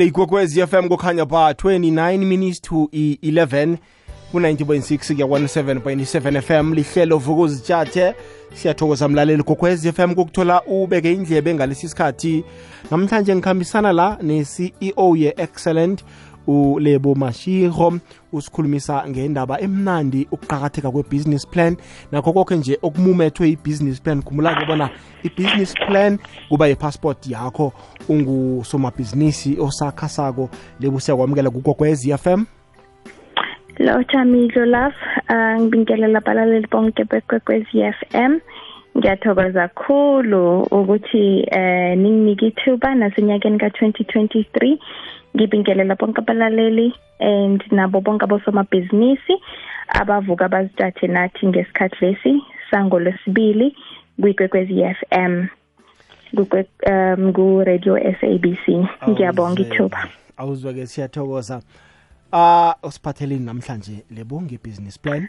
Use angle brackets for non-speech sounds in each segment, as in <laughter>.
le ikwekwezi FM kukhanya ba 29 minutes to 11 ku-90.6 kuya 17.7 FM lihlelo vukuzitshathe siyathokoza mlaleli kokwez FM kokuthola ubeke indlebe ngalesi sikhathi namhlanje ngikhambisana la ne-CEO ye-excellent ulebo mashiro usikhulumisa ngendaba emnandi ukuqakatheka kwe-business plan. Nakho konke nje okumumethwe i-business plan khumbula-ke bona i-business plan kuba yi-passport yakho ungusomabhizinisi osakhasako. Lebu siyakwamukela kukokwez FM Lo Chamilo love uh, ngibingelela abalaleli bonke bekwekwezi FM ngiyathokoza kakhulu ukuthi eh ninginike ithuba nasenyakeni ka2023 ngibingelela bonke abalaleli and nabo bonke abosomabhizinisi abavuka bazithathe nathi ngesikhathi lesi sangolwesibili kwikwekwezi f m um ku radio SABC ngiyabonga ithuba. awuzwe ke siyathokoza. Ah usiphatheleni namhlanje lebonge business plan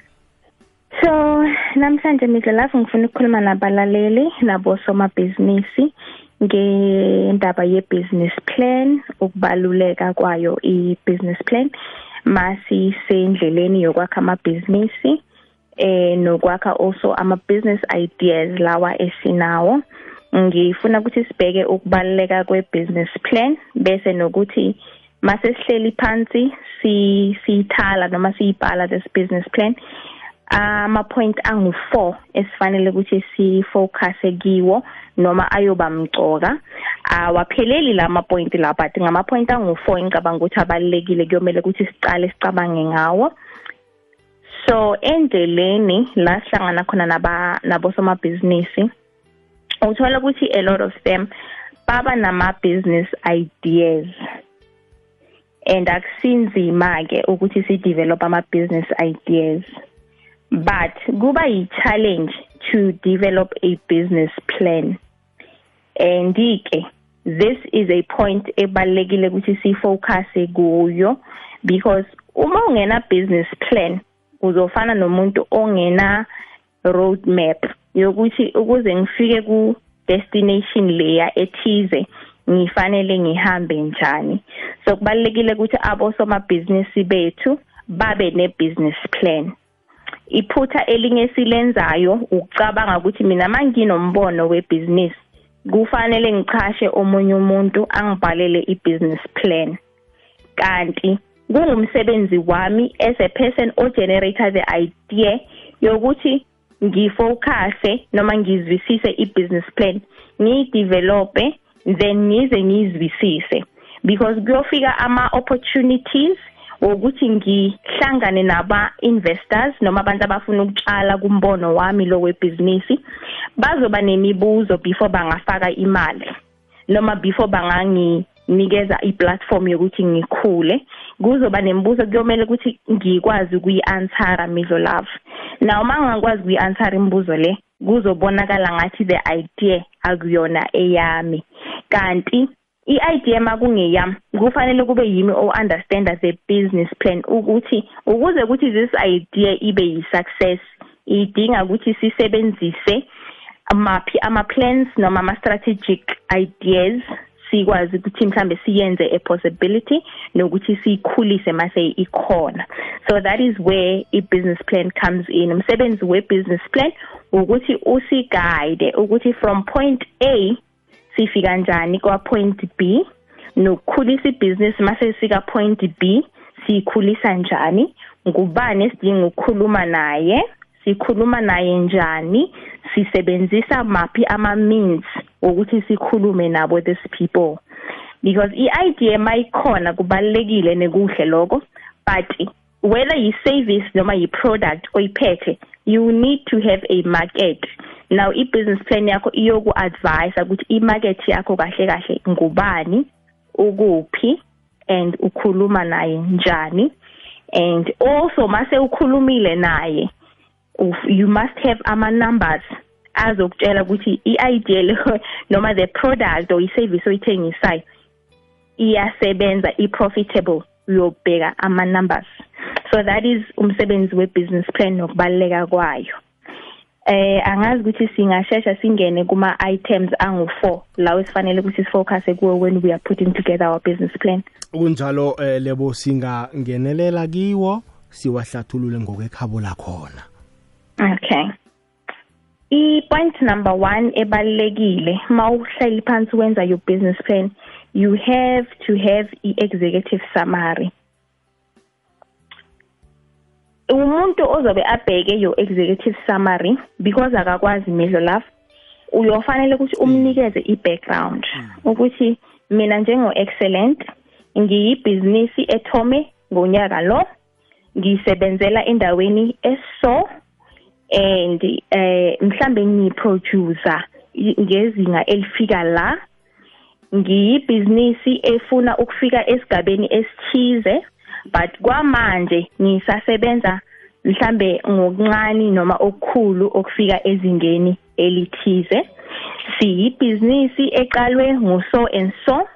namhlanje midlalafu ngifuna ukukhuluma nabalaleli nabo somabhizinisi ngendaba ye-business plan ukubaluleka kwayo i-business plan. Masi sendleleni yokwakha amabhizinisi eh nokwakha also ama-business ideas lawa esinawo. Ngifuna ukuthi sibheke ukubaluleka kwe-business plan bese nokuthi mase sihleli phansi si sithala noma siyibhala this business plan. Ama point angu4 esifanele ukuthi si focus kiwo noma ayoba mcoka. Awapheleli lama point la but ngama point angu4 ngicabanga ukuthi abalekile kuyomela ukuthi sicale sicabange ngawo. So endleleni la sihlangana khona naba nabo somabhizinisi uthola ukuthi a lot of them baba nama business ideas. And akusinzima ke ukuthi si develop ama business ideas. But kuba yi challenge to develop a business plan. And ke this is a point ebalekile ukuthi si focus kuyo because uma ungena business plan uzofana nomuntu ongena road map yokuthi ukuze ngifike ku destination leya ethize ngifanele ngihambe njani. So kubalekile ukuthi abosomabhizinisi bethu babe ne-business plan. Iphutha elinye silenzayo ukucabanga ukuthi mina manginombono webusiness kufanele ngichashe omunye umuntu angibhalele ibusiness plan. Kanti kungumsebenzi wami as a person o generator the idea yokuthi ngifocuse noma ngizwisise ibusiness plan ngiyidevelope then ngize ngizwisise because kuyofika ama opportunities ukuthi ngihlangane naba investors noma abantu abafuna ukutshala kumbono wami lo webhizinisi bazoba nemibuzo before bangafaka imali noma before banganginikeza i-platform yokuthi ngikhule. Kuzoba nemibuzo kuyomela ukuthi ngikwazi ukuyi-answera midlo love now uma ngingakwazi ukuyi-answera imibuzo le kuzobonakala ngathi the idea akuyona eyami. Kanti i-idea makungeyami kufanele kube yimi o-understanda the business plan ukuthi ukuze ukuthi this idea ibe yi-success idinga ukuthi sisebenzise amaphi ama-plans noma ama-strategic ideas sikwazi ukuthi mhlambe siyenze a possibility nokuthi siyikhulise mase ikhona. So that is where i-business plan comes in. Umsebenzi we-business plan ukuthi usiguide ukuthi from point A sifika kanjani kwa point B? Nokukhulisa ibhizinisi mase sika point B sikhulisa njani? Ngubani esidinga ukukhuluma naye? Sikhuluma naye njani? Sisebenzisa maphi ama means ukuthi sikhulume nabo these people? Because i-idea mayikhona kubalekile nekuhle lokho but whether yi-service noma yi-product oyiphethe you need to have a market. Now i-business plan yakho iyoku-advise ukuthi i-market yakho kahle kahle ngubani ukuphi and ukhuluma naye njani. And also mase ukhulumile naye you must have ama numbers azokutshela ukuthi i-idea le <laughs> noma the product or i-service oyithengisayo iyasebenza i-profitable uyobheka ama numbers so that is umsebenzi we business plan nokubaleka kwayo. Eh angazi ukuthi singashesha singene kuma items angu4 lawo esifanele ukuthi sifocus kuwo when we are putting together our business plan. Kunjalo eh, lebo singangenelela kiwo siwahlathulule ngokwekhabo lakhona. Okay. I-point number one ebalulekile ma uhleli phansi wenza your business plan you have to have i-executive summary. Umuntu ozobe abheke your executive summary because akakwazi midlo lapho uyofanele ukuthi umnikeze i-background ukuthi mina njengo-excellent ngiyibhizinisi ethome ngonyaka lo ngisebenzela endaweni eso and eh mhlambe ngiyiproducer ngezinga elifika la ngiyibhizinisi efuna ukufika esigabeni esithize but kwamanje ngisasebenza mhlambe ngokuncane noma okukhulu okufika ezingeni elithize. Siyibhizinisi eqalwe nguso and so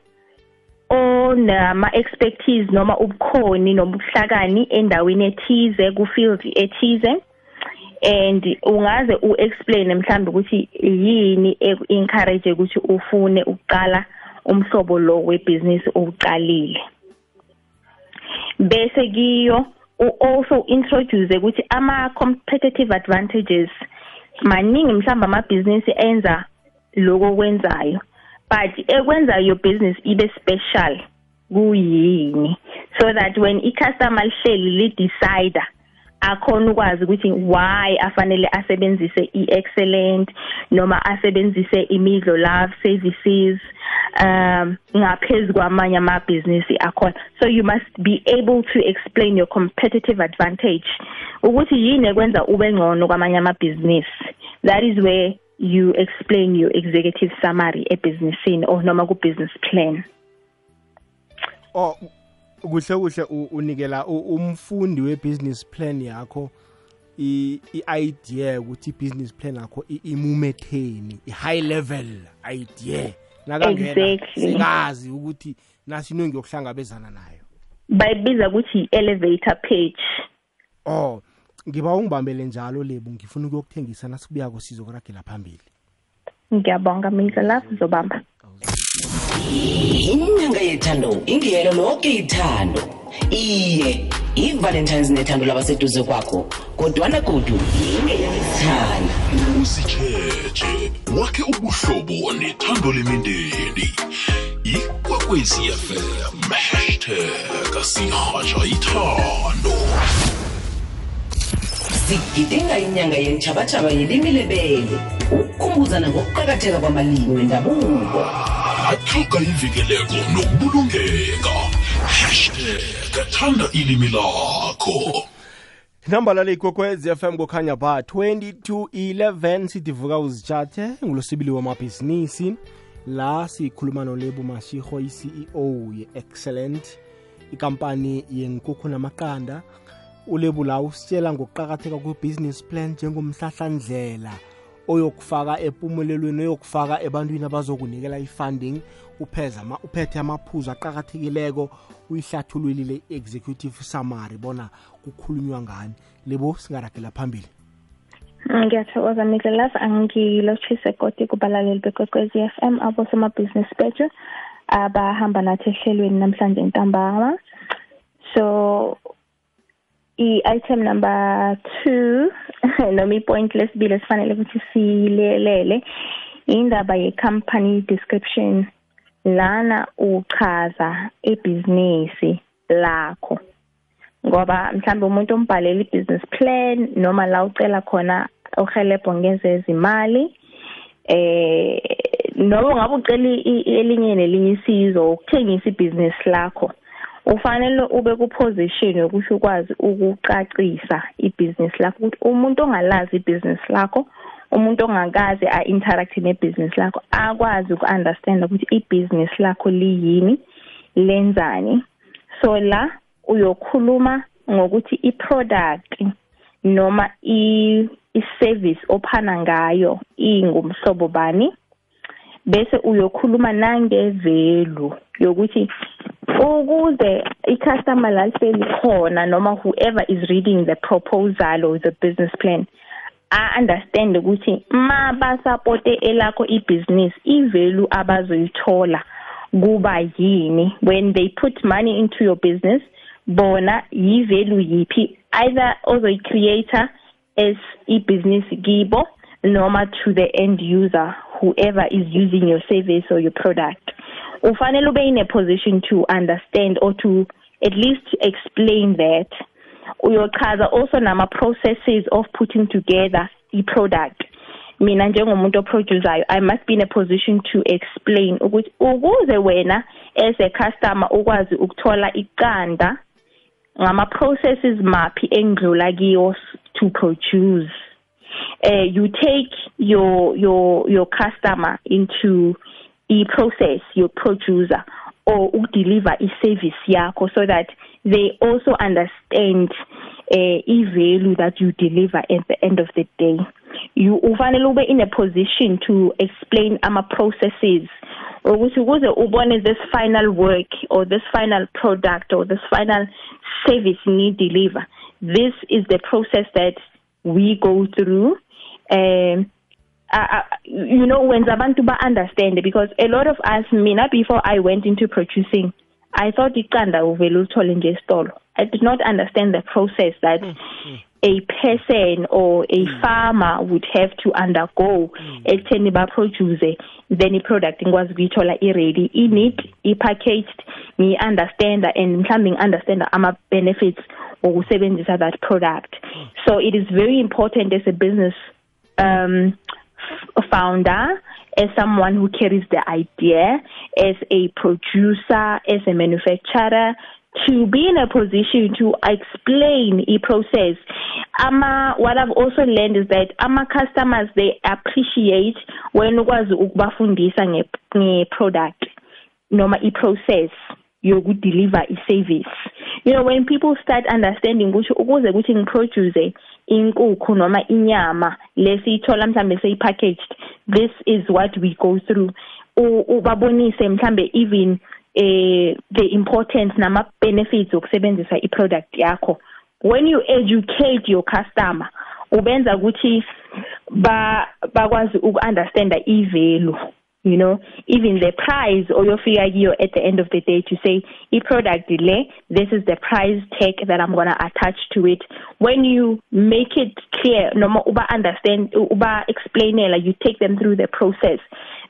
onama expertise noma ubukhoni noma ubuhlakani endaweni ethize ku field ethize. And ungaze uexplain mhlambe ukuthi yini encourage ukuthi ufune ukuqala umhlobo lo webusiness oqalile. Bese kiyo also introduce ukuthi ama competitive advantages. Maningi mhlamba amabhizinisi enza lokho kwenzayo but ekwenza your business ibe special kuyini? So that when i customer lihleli li decider akhona ukwazi ukuthi why afanele asebenzise i-excellent noma asebenzise imidlo love services um ngaphezulu kwamanye amabhizinisi akhona. So you must be able to explain your competitive advantage ukuthi yini ekwenza ube ngcono kwamanye amabhizinisi. That is where you explain your executive summary ebhizinisini or noma ku-business plan. Oh kuhle kuhle unikela umfundi webusiness plan yakho i-idea ukuthi i-business plan yakho imumetheni i-high level idea. Nakangena sikazi ukuthi nasino ngiyokuhlangabezana nayo. Bayibiza ukuthi i-elevator page oh ngiba ungibambele njalo lebu ngifuna ukuyokuthengisa nasikubuyako sizokuragela phambili. Ngiyabonga mina lapho zobamba inyanga yethando ingiyelo lonke ithando. Iye i-valentines nethando labaseduze kwakho kodwana godu ingeyelithanda usitsheje wakhe ubuhlobo nethando lemindeni. Ikwekwezi fm hashtag sihatsha ithando. Sigidinga inyanga yentshabatshaba yelimi lebele ukukhumbuzana ngokuqakatheka kwamalimi wendabuko. Athoka ivikeleko nokubulungeka. Hashtag thanda ilimi lakho. Inambala leyikokwez fm kukhanya ba 2211 sidivuka uzitshathe ngulosibili wamabhizinisi. La sikhuluma nolebu mashiho i-ceo ye-excellent ikampani yenkukhu namaqanda. Ulebu la usitshela ngokuqakatheka kwe-business plan njengomhlahlandlela oyokufaka empumelelweni oyokufaka ebantwini abazokunikela i-funding upheza uphethe amaphuzu aqakathekileko uyihlathululile i-executive summary bona kukhulunywa ngani. Lebo singaragela phambili. Ngiyathokoza midlelav angilotshise kodi kubalaleli bekwekwezi f m abosomabhizinisi bethu abahamba nathi ehlelweni namhlanje ntambama so i-item number two <laughs> noma i-point lesibili esifanele ukuthi siyilelele indaba ye-company description lana uchaza ibhizinisi lakho. Ngoba mhlawumbe umuntu ombhalela i-business plan noma la ucela khona uhelebho ngezezimali eh noma ungabe ucela elinye nelinye isizo ukuthengisa ibhizinisi lakho. Ufanele ube kuposition yokuthi ukwazi ukucacisa ibhizinisi lakho ukuthi umuntu ongalazi ibhizinisi lakho umuntu ongakaze a-interact nebhizinisi lakho akwazi uku-understand ukuthi ibhizinisi lakho liyini lenzani. So la uyokhuluma ngokuthi i-product noma i-service ophana ngayo ingumhlobo bani bese uyokhuluma nange-value yokuthi ukuze i-customer lalihleli khona noma whoever is reading the proposal or the business plan a-understand ukuthi ma basapote elakho ibhizinisi i-value abazoyithola kuba yini. When they put money into your business bona yi-value yiphi either ozoyi-creator as ibhizinisi kibo noma to the end user whoever is using your service or your product ufanele ube in a position to understand or to at least explain that. Uyochaza also nama processes of putting together i-product. Mina njengomuntu oproducayo i must be in a position to explain ukuthi ukuze wena as a customer ukwazi ukuthola iqanda ngama processes maphi engidlula kiyo to produce uh, you take your your your customer into i-process your producer or deliver i-service yakho so that they also understand uh, i-value that you deliver at the end of the day. You ufanele ube in a position to explain ama processes. Or ukuthi ukuze ubone this final work or this final product or this final service need deliver this is the process that we go through um uh, you know when abantu ba understand because a lot of us mina before I went into producing I thought nje esitolo I did not understand the process that mm, mm. A person or a mm. farmer would have to undergo ekutheni ba produce then i product ngikwazi ukuyithola i ready i neat i packaged ngi understand and ngi understand ama benefits wokusebenzisa that product. So it is very important as a business um founder as someone who carries the idea as a producer as a manufacturer to be in a position to explain e process. Ama what i've also learned is that ama customers they appreciate when ukwazi ukubafundisa nge, nge product noma i process yokudeliver i-service you know when people start understanding ukuthi ukuze ukuthi ngiproduce inkukhu noma inyama lesiyithola mhlambe seyipackaged this is what we go through. Ubabonise mhlambe even eh the importance nama benefits okusebenzisa iproduct yakho. When you educate your customer ubenza ukuthi ba bakwazi ukunderstanda ivalue you know? Even the price oyofika kiyo at the end of the day to say i product le this is the price tag that i'm going to attach to it. When you make it clear noma uba understand uba explainela you take them through the process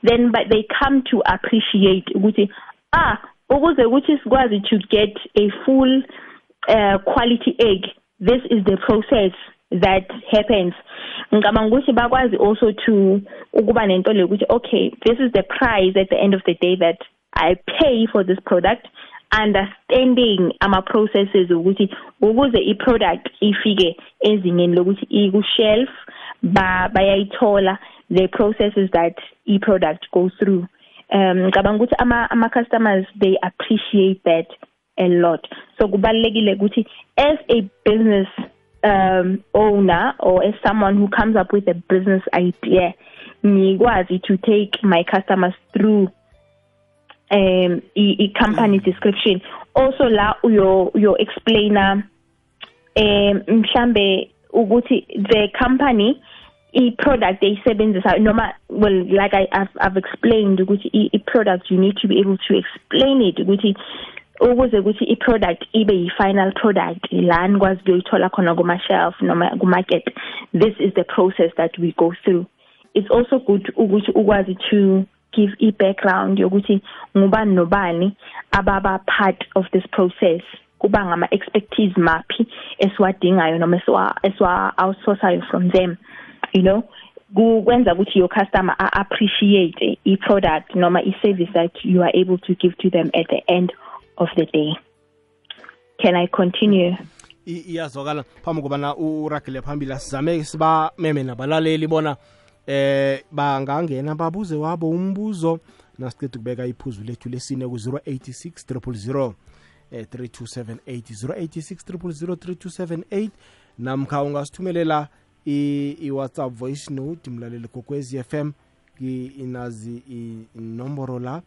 then but they come to appreciate ukuthi ah ukuze ukuthi sikwazi to get a full uh, quality egg this is the process that happens. Ngicabanga ukuthi bakwazi also to ukuba nento le ukuthi okay this is the price at the end of the day that i pay for this product. Understanding ama processes ukuthi ukuze i product ifike ezingeni lokuthi iku shelf ba bayayithola the processes that i product goes through um ngicabanga ukuthi ama ama customers they appreciate that a lot. So kubalekile ukuthi as a business um owner or as someone who comes up with a business idea ngikwazi to take my customers through um i, i company description. Also la uyo uyo explainer um mhlambe ukuthi the company i-product eyisebenzisa noma well like I, I've, I've explained ukuthi i-product you need to be able to explain it ukuthi ukuze ukuthi i-product ibe yi-final product la nikwazi ukuyithola khona kuma-shelf noma ku-market this is the process that we go through. It's also good ukuthi ukwazi to give i-background yokuthi ngubani nobani ababa part of this process. Kuba ngama expertise maphi esiwadingayo noma esiwa esiwa outsourcayo from them you know kwenza ukuthi your customer appreciate i product noma i service that you are able to give to them at the end of the day. Can i continue? Iyazwakala. Phambi kobana uragile phambili sizame siba meme nabalaleli bona eh bangangena babuze wabo umbuzo. Nasiceda ukubeka iphuzu lethu lesine ku-086 000 eh 3278 086 000 3278 namkha ungasithumelela i-whatsapp voice note mlaleli kokwezi FM inazi inomboro la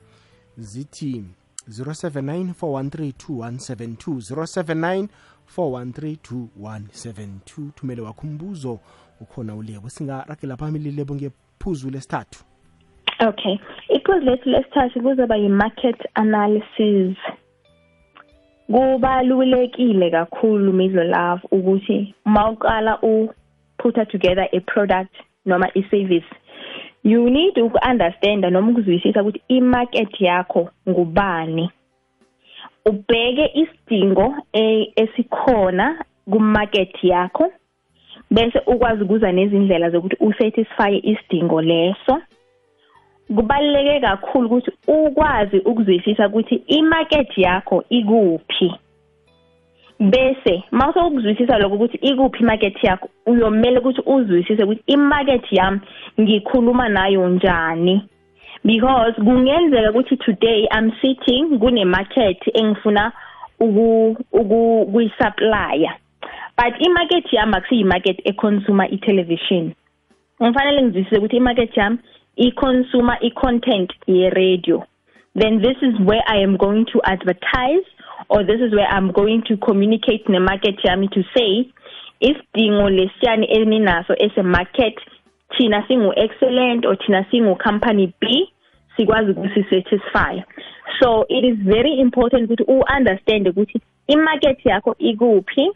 zithi 079 413 079 413 thumele wakho umbuzo ukhona ulebo singaragela phambili lebo ngephuzu lesithathu Okay. Iphuzu lethu lesithathu kuzoba yi-market analysis. Kubalulekile kakhulu Midlo Love ukuthi mawuqala u put together a product noma i-service you need to understand noma ukuzwisisa ukuthi i-market yakho ngubani. Ubheke isidingo e- esikhona ku-market yakho bese ukwazi ukuza nezindlela zokuthi usatisfy isidingo leso. Kubaluleke kakhulu ukuthi ukwazi ukuzwisisa ukuthi imarket yakho ikuphi. Bese mawuse ukuzwisisa lokho ukuthi ikuphi imarket yakho uyomela ukuthi uzwisise ukuthi imarket yami ngikhuluma nayo njani. Because kungenzeka ukuthi today i'm sitting kune market engifuna uku ukuyisupply but imarket yami akusiyi market econsumer itelevision. Ngifanele ngizwisise ukuthi imarket yami i-consumer i-content ye-radio. Then this is where I am going to advertise or this is where I'm going to communicate ne-market yami to say isidingo lesiyani eninaso as a market thina singu-excellent or thina singu-company B sikwazi ukusi-satisfy so it is very important ukuthi u-understand ukuthi i-market yakho ikuphi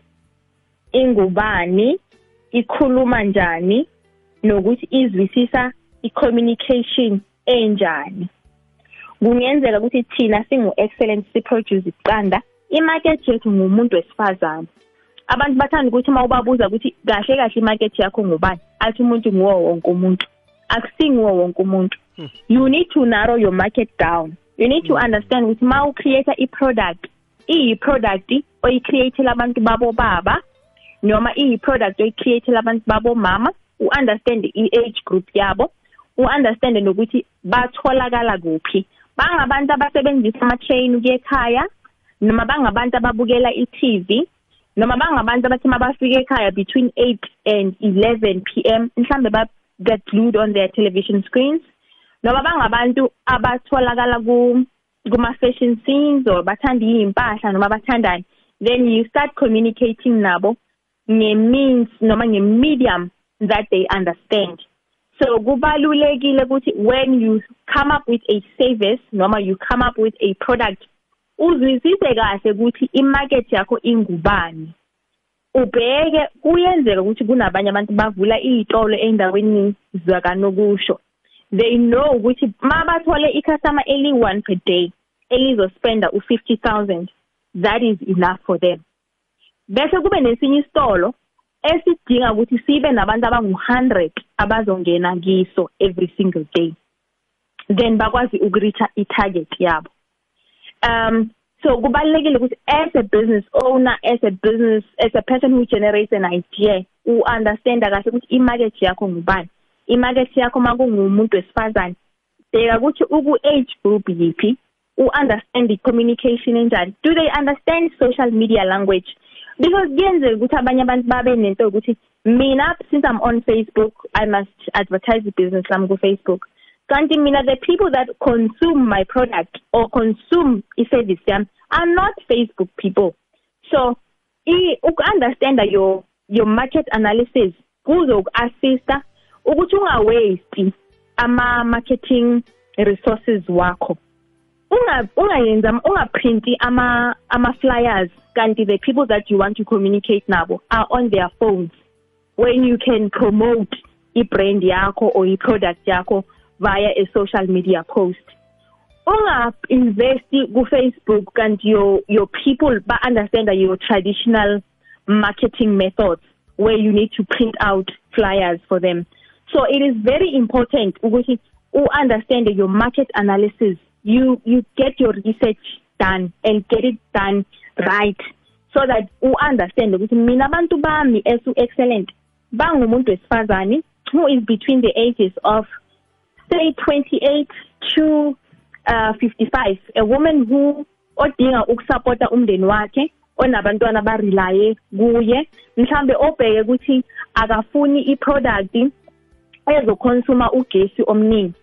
ingubani ikhuluma njani nokuthi izwisisa i-communication enjani. Kungenzeka ukuthi thina singu-excellent siproduce iqanda. Imarket yethu ngumuntu wesifazane. Abantu bathanda ukuthi uma ubabuza ukuthi kahle kahle imarket yakho ngubani athi umuntu nguwo wonke umuntu. Akusinguwo wonke umuntu. You need to narrow your market down. You need to understand ukuthi ma ucreate i-product iyi-product oyi-createle abantu babo baba noma iyi-product oyi-createle abantu babo mama u-understand i-age group yabo u-understand nokuthi batholakala kuphi. Bangabantu abasebenzisa ama-train ukuya ekhaya noma bangabantu ababukela i-TV noma bangabantu abathi mabafika ekhaya between 8 and 11 pm mhlambe ba get glued on their television screens noma bangabantu abatholakala ku kuma fashion scenes or bathanda izimpahla noma bathandani. Then you start communicating nabo nge means noma nge medium that they understand. So kubalulekile ukuthi when you come up with a service noma you come up with a product uzwisise kahle ukuthi imarket yakho ingubani. Ubheke kuyenzeka ukuthi kunabanye abantu bavula izitolo endaweni zakanokusho. They know ukuthi mabathole icustomer eli 1 per day elizospenda u50000 that is enough for them. Bese kube nesinye isitolo esidinga ukuthi sibe nabantu abangu100 abazongena kiso every single day then bakwazi ukureacha i-target yabo. Um so kubalekile ukuthi as a business owner as a business as a person who generates an idea u understand kahle ukuthi imarket yakho ngubani. Imarket yakho makungumuntu wesifazane bheka ukuthi uku age group yipi u understand the communication enjani. Do they understand social media language? Because kuyenzeka ukuthi abanye abantu babe nento ukuthi mina since i'm on facebook i must advertise the business lami ku facebook kanti mina the people that consume my product or consume i-service yami are not facebook people. So uku-understand that your your market analysis kuzoku-assista ukuthi ungawaste ama-marketing resources wakho ungayenza ungaprinti ama ama flyers kanti the people that you want to communicate nabo are on their phones. When you can promote i-brand yakho or i-product yakho via a social media post. Unga invest ku Facebook kanti your your people ba understand your traditional marketing methods where you need to print out flyers for them. So it is very important ukuthi u understand your market analysis you you get your research done and get it done right so that u understand ukuthi mina abantu bami esu excellent bangumuntu wesifazane who is between the ages of say 28 to uh 55 a woman who odinga ukusupporta umndeni wakhe onabantwana barelaye kuye mhlambe obheke ukuthi akafuni iproduct ezokonsuma ugesi omningi.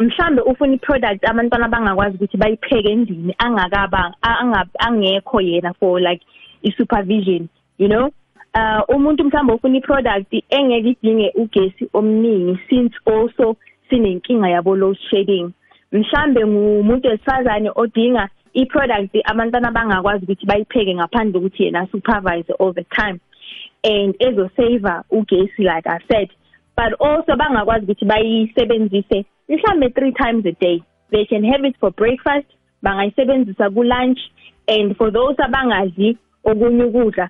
Mhlambe ufuna iproduct abantwana bangakwazi ukuthi bayipheke endlini angakaba angekho yena for like i supervision you know? Uh umuntu mhlawumbe ufuna iproduct engeke idinge ugesi omningi since also sinenkinga yabo load shedding. Mhlambe ngumuntu wesifazane odinga iproduct abantwana abangakwazi ukuthi bayipheke ngaphandle kokuthi yena supervise all the time and ezo saver ugesi like i said. But also bangakwazi ukuthi bayisebenzise mhlambe 3 times a day. They can have it for breakfast bangayisebenzisa ku lunch and for those abangadli okunye ukudla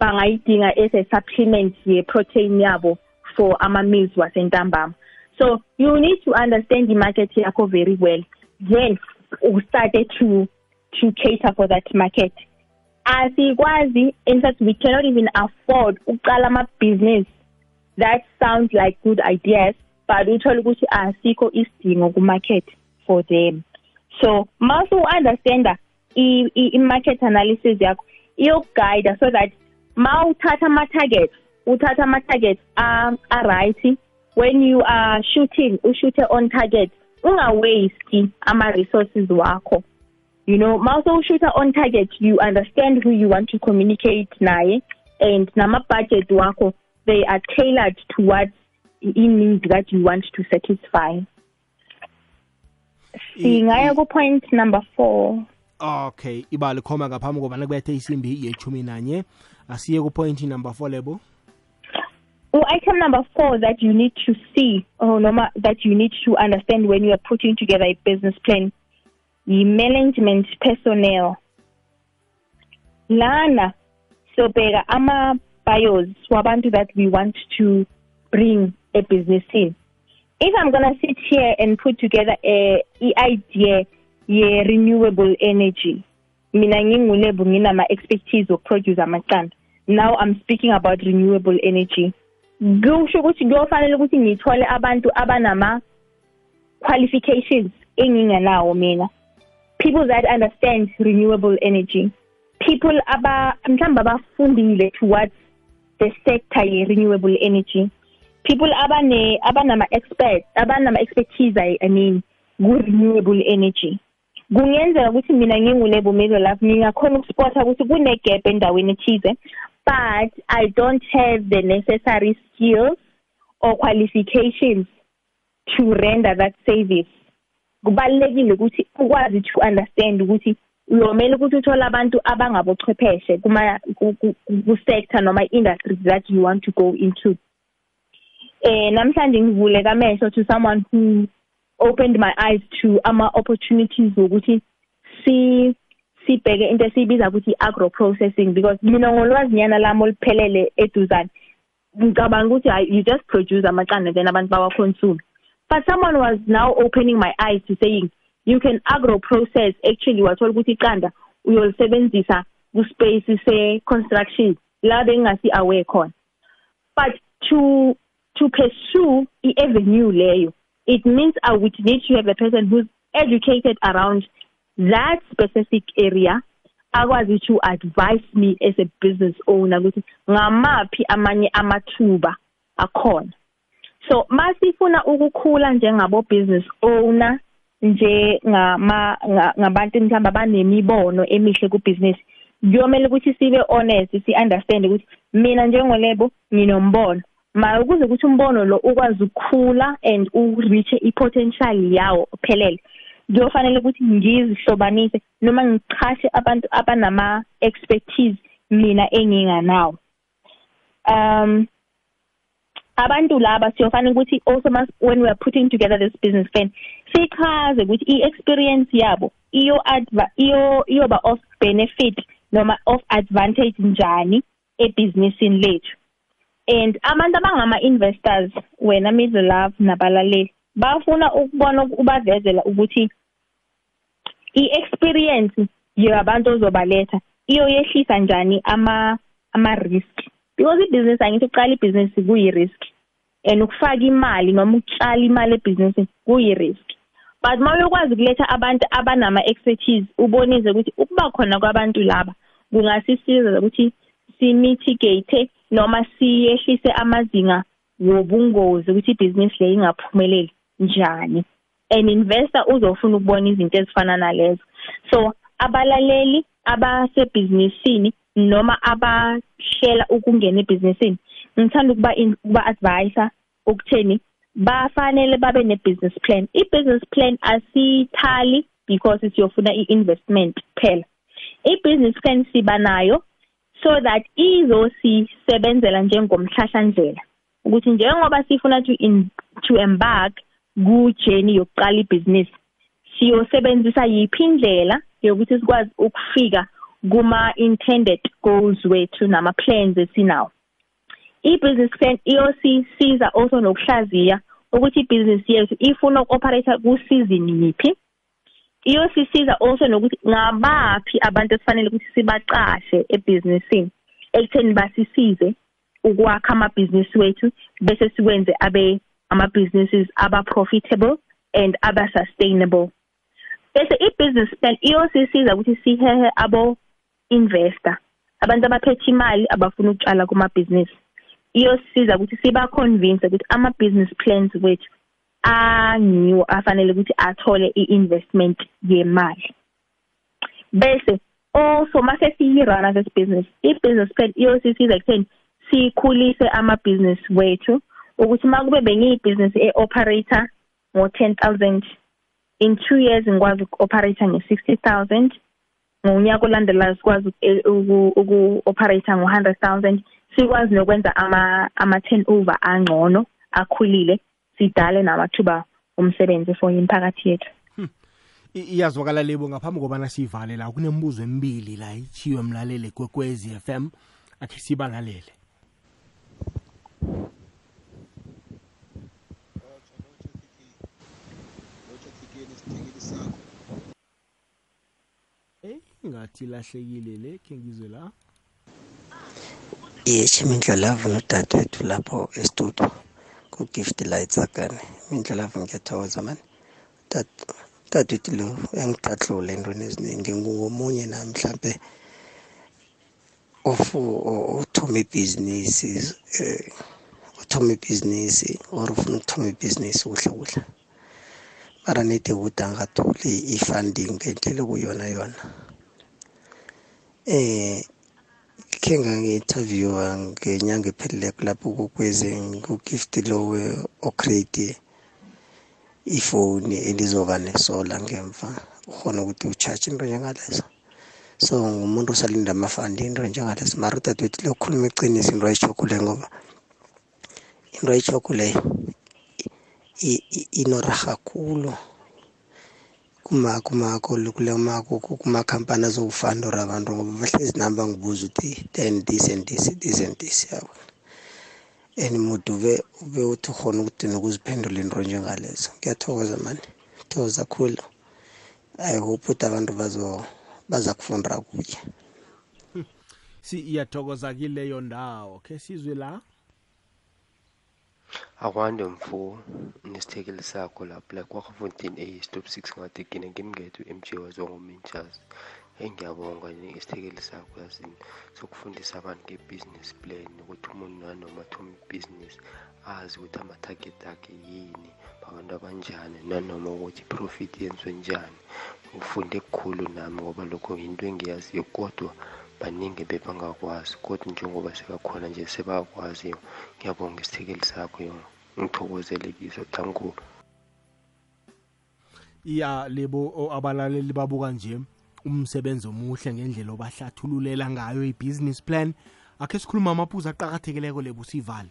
bangayidinga as a supplement ye protein yabo for ama meals wasentambama. So you need to understand the market yakho very well. Then u started to to cater for that market. Asikwazi in fact we cannot even afford uqala ama business that sounds like good ideas but uthola ukuthi asikho isidingo ku market for them. So mase u understand i, i market analysis yakho iyokuguide so that ma uthatha ama targets uthatha ama targets a a right when you are shooting ushute on target unga waste ama resources wakho. You know mase ushuta on target you understand who you want to communicate naye and nama budget wakho they are tailored towards in needs that you want to satisfy. Singaya ku point number 4 okay ibali khoma ngaphambi kobana kubethe isimbi yechumi nanye asiye ku point number 4 lebo? Item number 4 that you need to see or noma that you need to understand when you are putting together a business plan yi-management personnel. Lana sobheka ama-bios wabantu that we want to bring. Ebhizinisini. If i'm gonna sit here and put together a i-idea ye-renewable energy mina ngingulebo nginama-expertise okuproduce amaqanda. Now i'm speaking about renewable energy. Kusho ukuthi kuyofanele ukuthi ngithole abantu abanama qualifications enginganawo mina. People that understand renewable energy. People aba mhlamba abafundile towards the sector ye renewable energy people abane abanama experts abanama expertise i mean ku renewable energy. Kungenzeka ukuthi mina ngingulebo melo lapho ngingakhona ukuspotha ukuthi kune gap endaweni ethize but i don't have the necessary skills or qualifications to render that service. Kubalekile ukuthi ukwazi to understand ukuthi uyomela ukuthi uthole abantu abangabochwepheshe kuma ku sector noma industry that you want to go into. Eh namhlanje ngivule kamehlo to someone who opened my eyes to ama opportunities ukuthi si sibheke into esibiza ukuthi agro processing because mina ngolwazi nyana lami oliphelele eduzane ngicabanga ukuthi you just produce amaqanda then abantu bawa consume but someone was now opening my eyes to saying you can agro process actually wathola ukuthi iqanda uyolisebenzisa ku space se construction la bengasi aware khona. But to to pursue i avenue leyo. It means I would need to have a person who's educated around that specific area akwazi to advise me as a business owner ukuthi ngamaphi amanye amathuba akhona. So masifuna ukukhula njengabo business owner nje ngama ngabantu mhlamba banemibono emihle ku business kuyomela ukuthi sibe honest si understand ukuthi mina njengolebo nginombono. Ma ukuze ukuthi umbono lo ukwazi ukukhula and ureach ipotential yawo ophelele kuyofanele ukuthi ngizihlobanise noma ngichashe abantu abanama expertise mina enginganawo. Um abantu laba siyofanele ukuthi also must when we are putting together this business plan sichaze ukuthi i-experience yabo iyo iyo iyoba of benefit noma of advantage njani ebhizinisini lethu. And abantu abangama investors wena middle love nabalaleli bafuna ukubona ubavezela ukuthi i-experience yabantu ozobaletha iyoyehlisa njani ama ama risk because ibusiness angithi uqala ibusiness kuyi risk and ukufaka imali noma ukutshala imali ebusinessini kuyi risk but mawuyokwazi ukuletha abantu abanama expertise ubonise ukuthi ukuba khona kwabantu laba kungasisiza ukuthi si mitigate noma siyehlise amazinga wobungozi ukuthi ibhizinisi leyo ingaphumeleli njani. An investor uzofuna ukubona izinto ezifana nalezo. So abalaleli abasebhizinisini noma abahlela ukungena ebhizinisini ngithanda ukuba ukuba advisor ukutheni bafanele babe ne business plan. I business plan asithali because siyofuna i-investment phela i-business plan siba nayo so that izosisebenzela njengomhlahlandlela. Ukuthi njengoba sifuna to in, to embark ku journey yokuqala ibhizinisi siyosebenzisa yiphi indlela yokuthi sikwazi ukufika kuma intended goals wethu nama plans esinawo. I-business plan iyosisiza also nokuhlaziya ukuthi ibhizinisi yethu ifuna uku-operate ku-season yiphi. Iyosisiza also nokuthi ngabaphi abantu esifanele ukuthi sibaqashe ebhizinisini? Ekutheni basisize ukwakha amabhizinisi wethu bese sikwenze abe ama-businesses aba-profitable and aba-sustainable. Bese i-business plan iyosisiza ukuthi sihehe abo-investor. Abantu abaphethe imali abafuna ukutshala kumabhizinisi. Iyosisiza ukuthi siba-convince ukuthi ama-business plans wethu angiwo afanele ukuthi athole i-investment yemali. Bese also mase siyirana this business i-business plan iyosisiza ekutheni sikhulise ama-business wethu ukuthi makube bengiyibusiness e-operator ngo-10000 in 2 years ngikwazi uku-operate nge-60000 ngonyaka olandelayo sikwazi uku-operate ngo-100000 sikwazi nokwenza ama ama turnover angcono akhulile. Sidale namathuba omsebenzi for imiphakathi yethu. Iyazwakala lebo ngaphambi kobana sivale la kunembuzo emibili la ichiwe mlaleli kwekwezi FM akhe sibalalele. Eh ngathi lahlekile le ke ngizwe la. Yeshi mindlolavu nodadewethu lapho estudio. Ku-gift lightsakane mindlolavu ngiyathokoza mani? Dadewethu lo uyangidadlula entweni eziningi. Ngomunye nami mhlampe ofu uthoma ibhizinisi um uthoma ibhizinisi or ufuna ukuthoma ibhizinisi kuhle kuhle mara nede ukuthi angatholi i-funding ngendlela okuyona yona eh khe ngangi-interviewa ngenyanga epheleleko lapho kukweze ku-gift lowe ocreate ifoni elizoba nesola ngemva. Ukhona ukuthi uchaje into njengalezo so ngumuntu osalinda amafandi into njengalezo mara udadewethu lokhuluma iqiniso into ayishokule ngoba into ayishokuleyo inoraha khulu. Kuma kuma kule kumakhampani azowufandora abantu ngoba bahlezi nami bangibuza ukuthi then this and this this and this yabo. And mude ube ube uthi ukhona ukuthi nokuziphendula into njengalezo. Ngiyathokoza mani thokoza khulu i hope ukuthi abantu bazo baza kufunda kuye. Si iyathokoza kileyo ndawo ke sizwe la. Akwande mfo nesithekeli sakho lapho la kwaRafontein A stop 6 ngathi kine ngimngethu MJ wazongomentshas engiyabonga nesithekeli sakho yazini sokufundisa abantu ngebusiness plan ukuthi umuntu nanoma athoma ibhizinisi azi ukuthi ama-target akhe yini babantu abanjani nanoma ukuthi i-profit yenziwe njani. Ufunde kukhulu nami ngoba lokho yinto engiyaziyo kodwa baningi bebangakwazi kodwa njengoba sekakhona nje sebakwaziyo. Ngiyabonga isithekeli sakho yo ngithokozele kiso thanku ya lebo abalaleli babuka nje umsebenzi omuhle ngendlela obahlathululela ngayo i-business plan. Akhe sikhuluma amaphuzu aqakathekileko lebo sivale.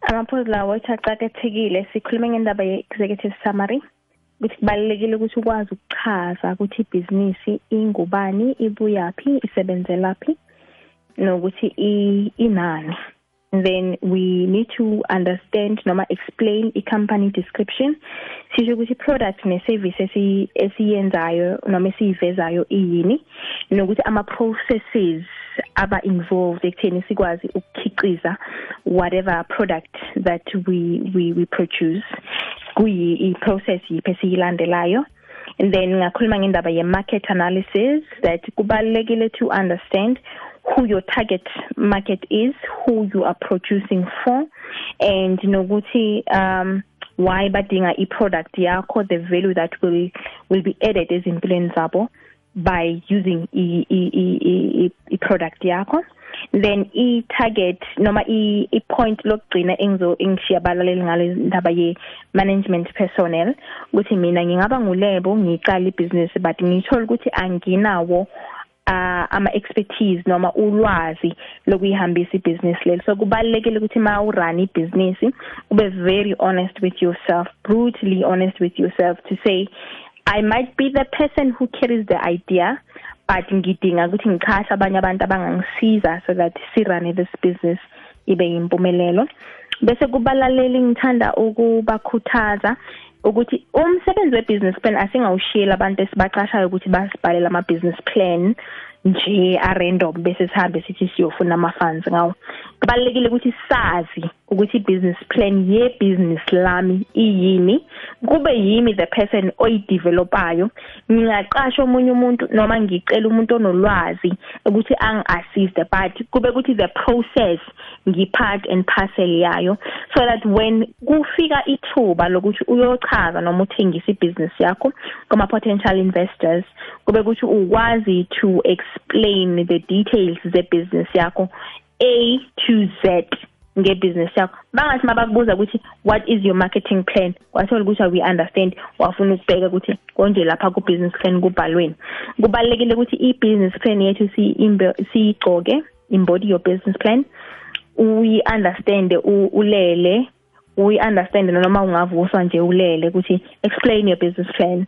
Amaphuzu lawo ethi aqakathekile. Sikhulume ngendaba ye-executive summary. Ukuthi kubalulekile ukuthi ukwazi ukuchaza ukuthi ibhizinisi ingubani ibuyaphi isebenzelaphi nokuthi inani. Then we need to understand noma explain i-company description. Sisho ukuthi product ne-service esiyenzayo noma esiyivezayo iyini nokuthi ama-processes aba involved ekutheni sikwazi ukukhiqiza whatever product that we we we produce. Kuyi i-process yiphi esiyilandelayo. And then ngakhuluma ngendaba ye-market analysis that kubalulekile to understand who your target market is who you are producing for and nokuthi um why badinga i-product yakho the value that will will be added ezimpilweni zabo by using product yakho. Then i target noma i, i point lokugcina engizo engishiya balaleli ngale ndaba ye management personnel ukuthi mina ngingaba ngulebo ngiqala ibusiness but ngithola ukuthi anginawo uh, ama expertise noma ulwazi lokuyihambisa ibusiness leli. So kubalekile ukuthi ma urun ibusiness ube very honest with yourself brutally honest with yourself to say I might be the person who carries the idea but ngidinga ukuthi ngichashe abanye abantu abangangisiza so that sirane this business ibe yimpumelelo. Bese kubalaleli ngithanda ukubakhuthaza ukuthi umsebenzi webusiness plan asingawushiyela abantu esibaqashayo ukuthi basibhalele ama business plan nje a random bese sihambe sithi siyofuna ama funds ngawo. Kubalekile ukuthi sazi ukuthi business plan ye business lami iyini kube yimi the person oyidevelopayo ngingaqasha omunye umuntu noma ngicela umuntu onolwazi ukuthi angiassist but kube ukuthi the process ngipart and parcel yayo so that when kufika ithuba lokuthi uyochaza noma uthengisa ibusiness yakho kuma potential investors kube ukuthi ukwazi to explain the details ze business yakho A to Z ngebusiness yakho. Bangathi mabakubuza ukuthi what is your marketing plan? Kwathola ukuthi we understand. Wafuna ukubheka ukuthi konje lapha ku business plan kubhalweni. Kubalekile ukuthi i business plan yethu si siyigcoke embody your business plan. Uyi understand ulele. Uyi understand noma ungavuswa nje ulele ukuthi explain your business plan.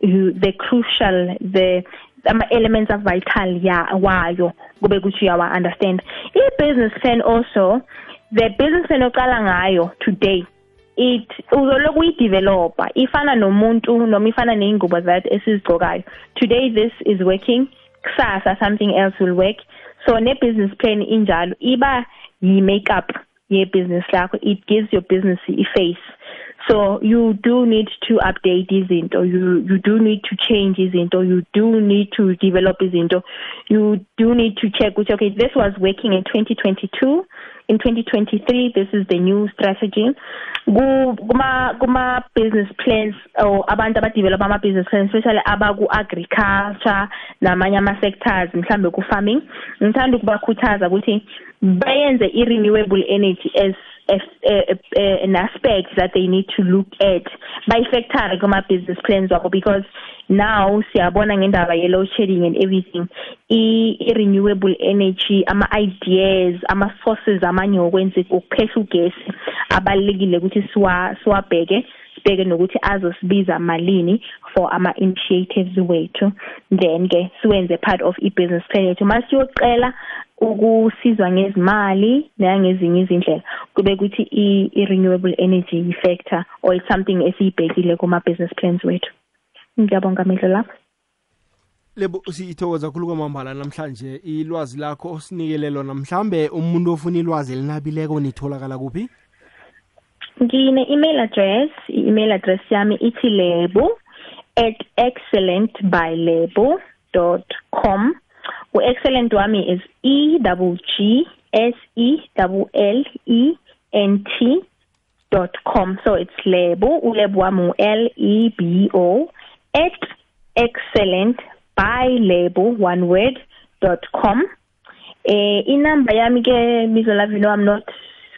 You the crucial the ama elements of vital ya wayo kube kuthi uyawa understand. I business plan also the business plan oqala ngayo today it uzoloku uyidevelopa ifana nomuntu noma ifana neingubo that esizigcokayo. Today this is working kusasa something else will work. So ne business plan injalo iba yi makeup ye business lakho it gives your business a face so you do need to update izinto. You you do need to change izinto. You do need to develop izinto. You do need to check which okay this was working in 2022 in 2023 this is the new strategy. Kuma kuma business plans or abantu abadevelop ama business plans especially abaku agriculture namanye ama sectors mhlambe ku farming. Ngithanda ukubakhuthaza ukuthi bayenze i renewable energy as an aspect that they need to look at. By factor kuma business plans wabo because now siyabona ngendaba ye load shedding and everything i renewable energy ama ideas ama sources amanye okwenza ukuphehla ugesi abalekile ukuthi siwa siwabheke sibheke nokuthi azosibiza malini for ama initiatives wethu. Then ke siwenze part of i business plan yethu. Masiyoqela ukusizwa ngezimali nangezinye izindlela. Kube ukuthi i renewable energy factor or it's something esiyibhekile kuma business plans wethu. Ngiyabonga mindlo lapho. Lebo sithokoza kakhulu kwamambala namhlanje. Ilwazi lakho osinikele lona mhlambe umuntu ofuna ilwazi elinabileko nitholakala kuphi? Ngine-email address. I-email address yami ithi lebo at excellentbylebo com. U-excellent wami is e double g s e double l e n t dot com. So it's lebo ulebo wami u-l e b o at excellent by lebo one word dot com. Eh inamba yami ke mizolavino i'm not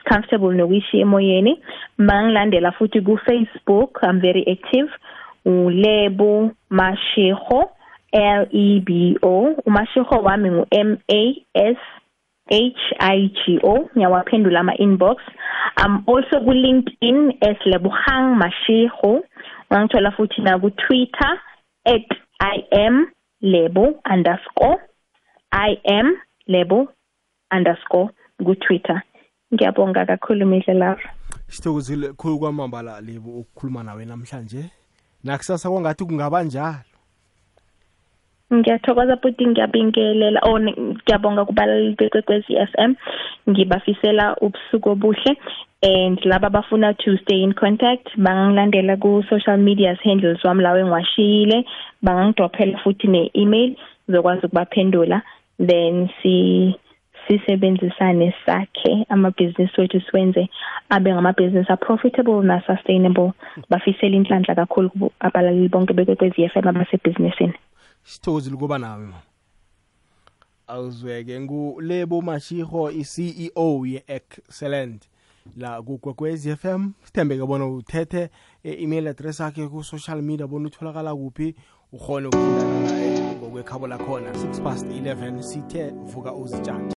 comfortable nokuyishiya emoyeni. Mangilandela futhi ku Facebook i'm very active. Ulebo mashego L E B O. Umashego wami ngu M A S H I G O. Ngiyawaphendula ama inbox i'm also ku LinkedIn as Lebogang Mashego. Ngangithola futhi na ku Twitter @i am lebo underscore i am lebo underscore ku Twitter ngiyabonga kakhulu mihle lapho sithokozile khulu kwamambala lebo ukukhuluma nawe namhlanje. Nakusasa kwangathi kungaba njalo. Ngiyathokoza futhi ngiyabingelela oh ngiyabonga kubalaleli bekwekwezi FM ngibafisela ubusuku obuhle and laba abafuna to stay in contact bangangilandela ku social media handles wami lawe ngiwashiyile bangangidrophela futhi ne-email zokwazi ukubaphendula. Then si sisebenzisane sakhe amabhizinisi wethu siwenze abe ngamabhizinisi a-profitable na-sustainable. Bafisela inhlanhla kakhulu abalaleli bonke bekwekwezi FM abasebhizinisini. Sithokozile ukuba nawe mama awuzweke. Ngulebo mashiro i-ceo ye-excellent. La kugwegwezi fm sithembeke bona uthethe e-email address yakhe ku-social media bona utholakala kuphi. Ukhone ukufundana naye ngokwekhabo lakhona 6 past 11 sithe vuka uzitshathe